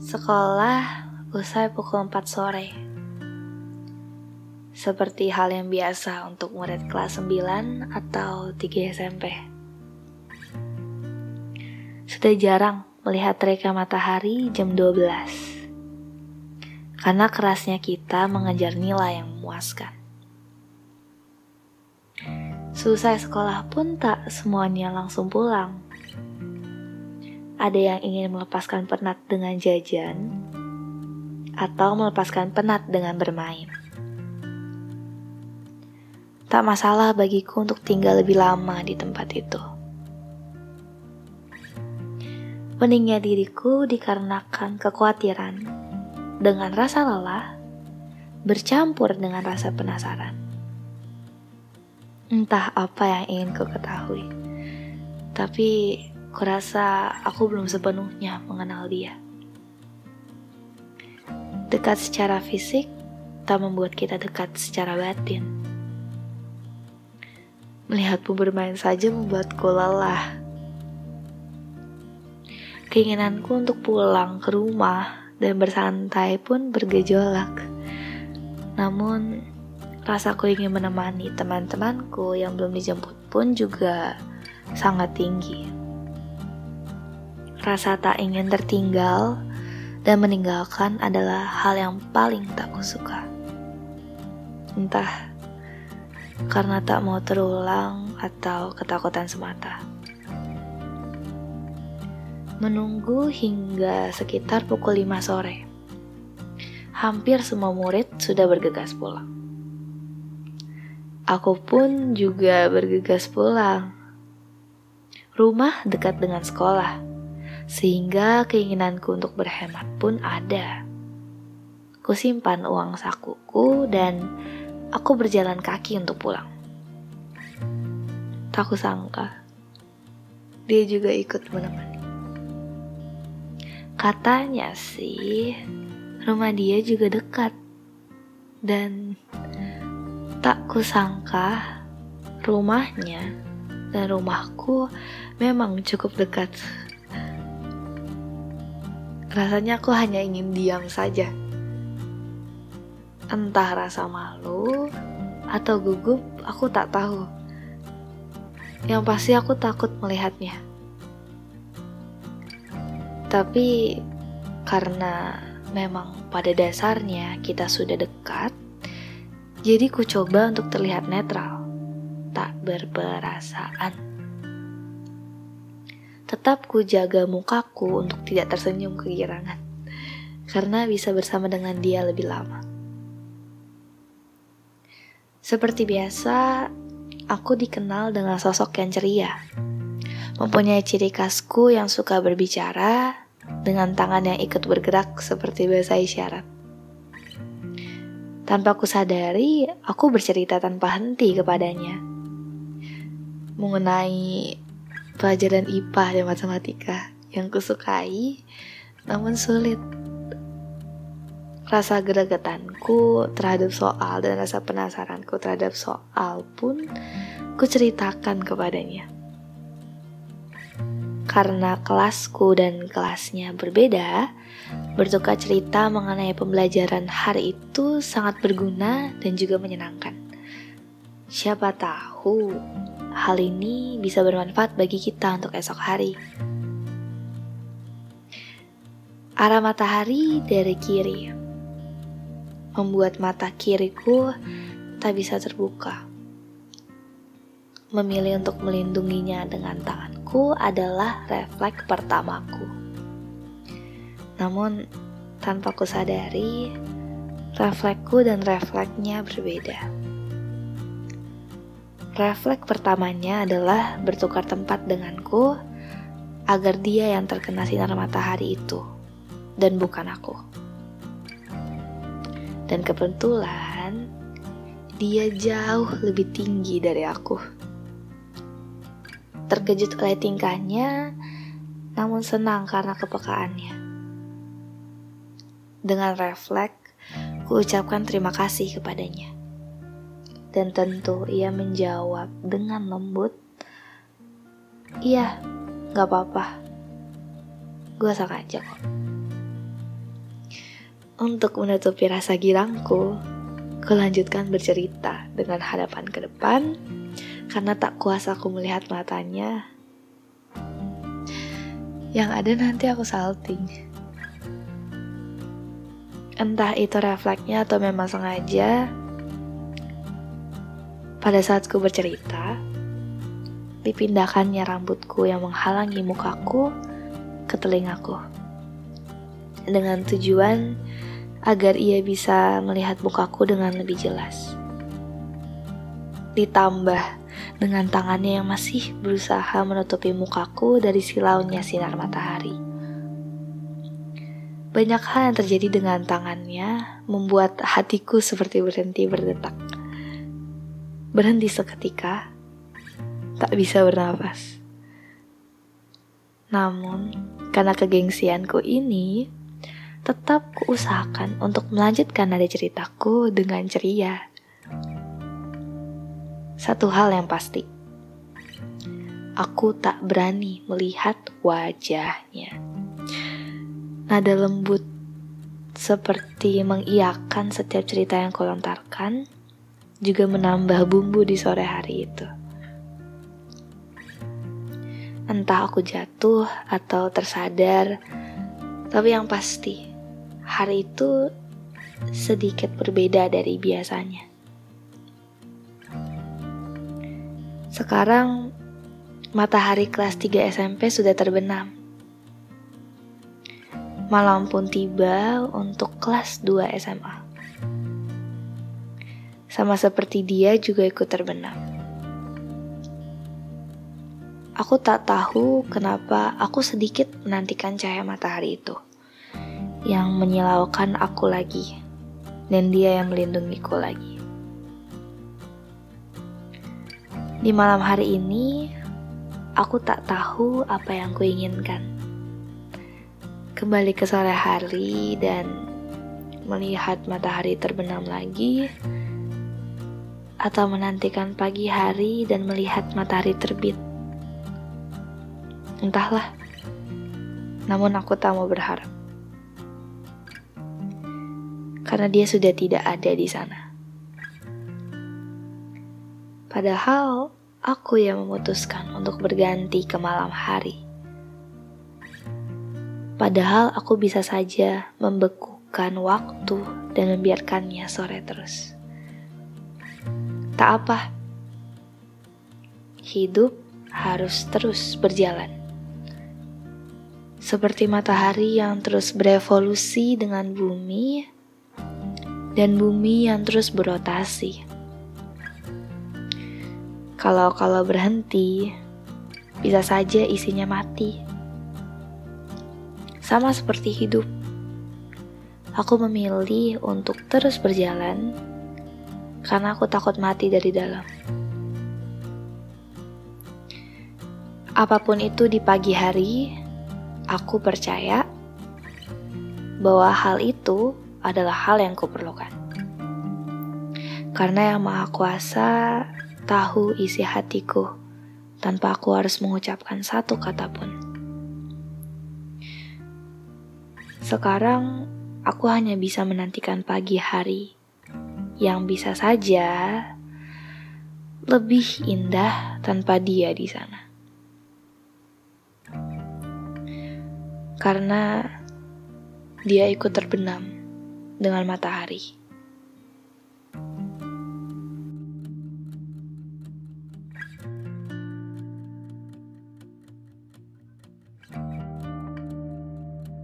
Sekolah usai pukul 4 sore. Seperti hal yang biasa untuk murid kelas 9 atau 3 SMP. Sudah jarang melihat reka matahari jam 12. Karena kerasnya kita mengejar nilai yang memuaskan. Selesai sekolah pun tak semuanya langsung pulang ada yang ingin melepaskan penat dengan jajan, atau melepaskan penat dengan bermain. Tak masalah bagiku untuk tinggal lebih lama di tempat itu. Meningnya diriku dikarenakan kekhawatiran dengan rasa lelah bercampur dengan rasa penasaran. Entah apa yang ingin ku ketahui, tapi Kurasa aku belum sepenuhnya mengenal dia. Dekat secara fisik tak membuat kita dekat secara batin. Melihatmu bermain saja membuatku lelah. Keinginanku untuk pulang ke rumah dan bersantai pun bergejolak. Namun, rasaku ingin menemani teman-temanku yang belum dijemput pun juga sangat tinggi rasa tak ingin tertinggal dan meninggalkan adalah hal yang paling tak kusuka. Entah karena tak mau terulang atau ketakutan semata. Menunggu hingga sekitar pukul 5 sore. Hampir semua murid sudah bergegas pulang. Aku pun juga bergegas pulang. Rumah dekat dengan sekolah sehingga keinginanku untuk berhemat pun ada. Kusimpan uang sakuku dan aku berjalan kaki untuk pulang. Tak kusangka, dia juga ikut menemani. Katanya sih, rumah dia juga dekat. Dan tak kusangka rumahnya dan rumahku memang cukup dekat. Rasanya aku hanya ingin diam saja. Entah rasa malu atau gugup, aku tak tahu. Yang pasti aku takut melihatnya. Tapi karena memang pada dasarnya kita sudah dekat, jadi ku coba untuk terlihat netral, tak berperasaan. Tetap ku jaga mukaku untuk tidak tersenyum kegirangan, karena bisa bersama dengan dia lebih lama. Seperti biasa, aku dikenal dengan sosok yang ceria, mempunyai ciri khasku yang suka berbicara dengan tangan yang ikut bergerak seperti bahasa isyarat. Tanpa ku sadari, aku bercerita tanpa henti kepadanya mengenai pelajaran IPA dan matematika yang kusukai namun sulit. Rasa gregetanku terhadap soal dan rasa penasaranku terhadap soal pun kuceritakan kepadanya. Karena kelasku dan kelasnya berbeda, bertukar cerita mengenai pembelajaran hari itu sangat berguna dan juga menyenangkan. Siapa tahu hal ini bisa bermanfaat bagi kita untuk esok hari. Arah matahari dari kiri membuat mata kiriku tak bisa terbuka. Memilih untuk melindunginya dengan tanganku adalah refleks pertamaku. Namun, tanpa kusadari, refleksku dan refleksnya berbeda. Refleks pertamanya adalah bertukar tempat denganku agar dia yang terkena sinar matahari itu dan bukan aku. Dan kebetulan dia jauh lebih tinggi dari aku. Terkejut oleh tingkahnya, namun senang karena kepekaannya. Dengan refleks, ku ucapkan terima kasih kepadanya. Dan tentu ia menjawab dengan lembut, Iya, gak apa-apa. Gue sengaja kok. untuk menutupi rasa girangku, kulanjutkan bercerita dengan hadapan ke depan karena tak kuasa aku melihat matanya. Yang ada nanti aku salting. Entah itu refleksnya atau memang sengaja, pada saat ku bercerita, dipindahkannya rambutku yang menghalangi mukaku ke telingaku. Dengan tujuan agar ia bisa melihat mukaku dengan lebih jelas. Ditambah dengan tangannya yang masih berusaha menutupi mukaku dari silaunya sinar matahari. Banyak hal yang terjadi dengan tangannya membuat hatiku seperti berhenti berdetak berhenti seketika, tak bisa bernapas. Namun, karena kegengsianku ini, tetap kuusahakan untuk melanjutkan nada ceritaku dengan ceria. Satu hal yang pasti, aku tak berani melihat wajahnya. Nada lembut seperti mengiakan setiap cerita yang kulontarkan juga menambah bumbu di sore hari itu. Entah aku jatuh atau tersadar, tapi yang pasti hari itu sedikit berbeda dari biasanya. Sekarang matahari kelas 3 SMP sudah terbenam. Malam pun tiba untuk kelas 2 SMA. Sama seperti dia juga ikut terbenam. Aku tak tahu kenapa aku sedikit menantikan cahaya matahari itu yang menyilaukan aku lagi dan dia yang melindungiku lagi. Di malam hari ini, aku tak tahu apa yang kuinginkan. Kembali ke sore hari dan melihat matahari terbenam lagi, atau menantikan pagi hari dan melihat matahari terbit. Entahlah, namun aku tak mau berharap. Karena dia sudah tidak ada di sana. Padahal aku yang memutuskan untuk berganti ke malam hari. Padahal aku bisa saja membekukan waktu dan membiarkannya sore terus. Tak apa, hidup harus terus berjalan. Seperti matahari yang terus berevolusi dengan bumi, dan bumi yang terus berotasi. Kalau-kalau berhenti, bisa saja isinya mati. Sama seperti hidup, aku memilih untuk terus berjalan karena aku takut mati dari dalam. Apa pun itu di pagi hari, aku percaya bahwa hal itu adalah hal yang kuperlukan. Karena yang Maha Kuasa tahu isi hatiku tanpa aku harus mengucapkan satu kata pun. Sekarang aku hanya bisa menantikan pagi hari yang bisa saja lebih indah tanpa dia di sana. Karena dia ikut terbenam dengan matahari.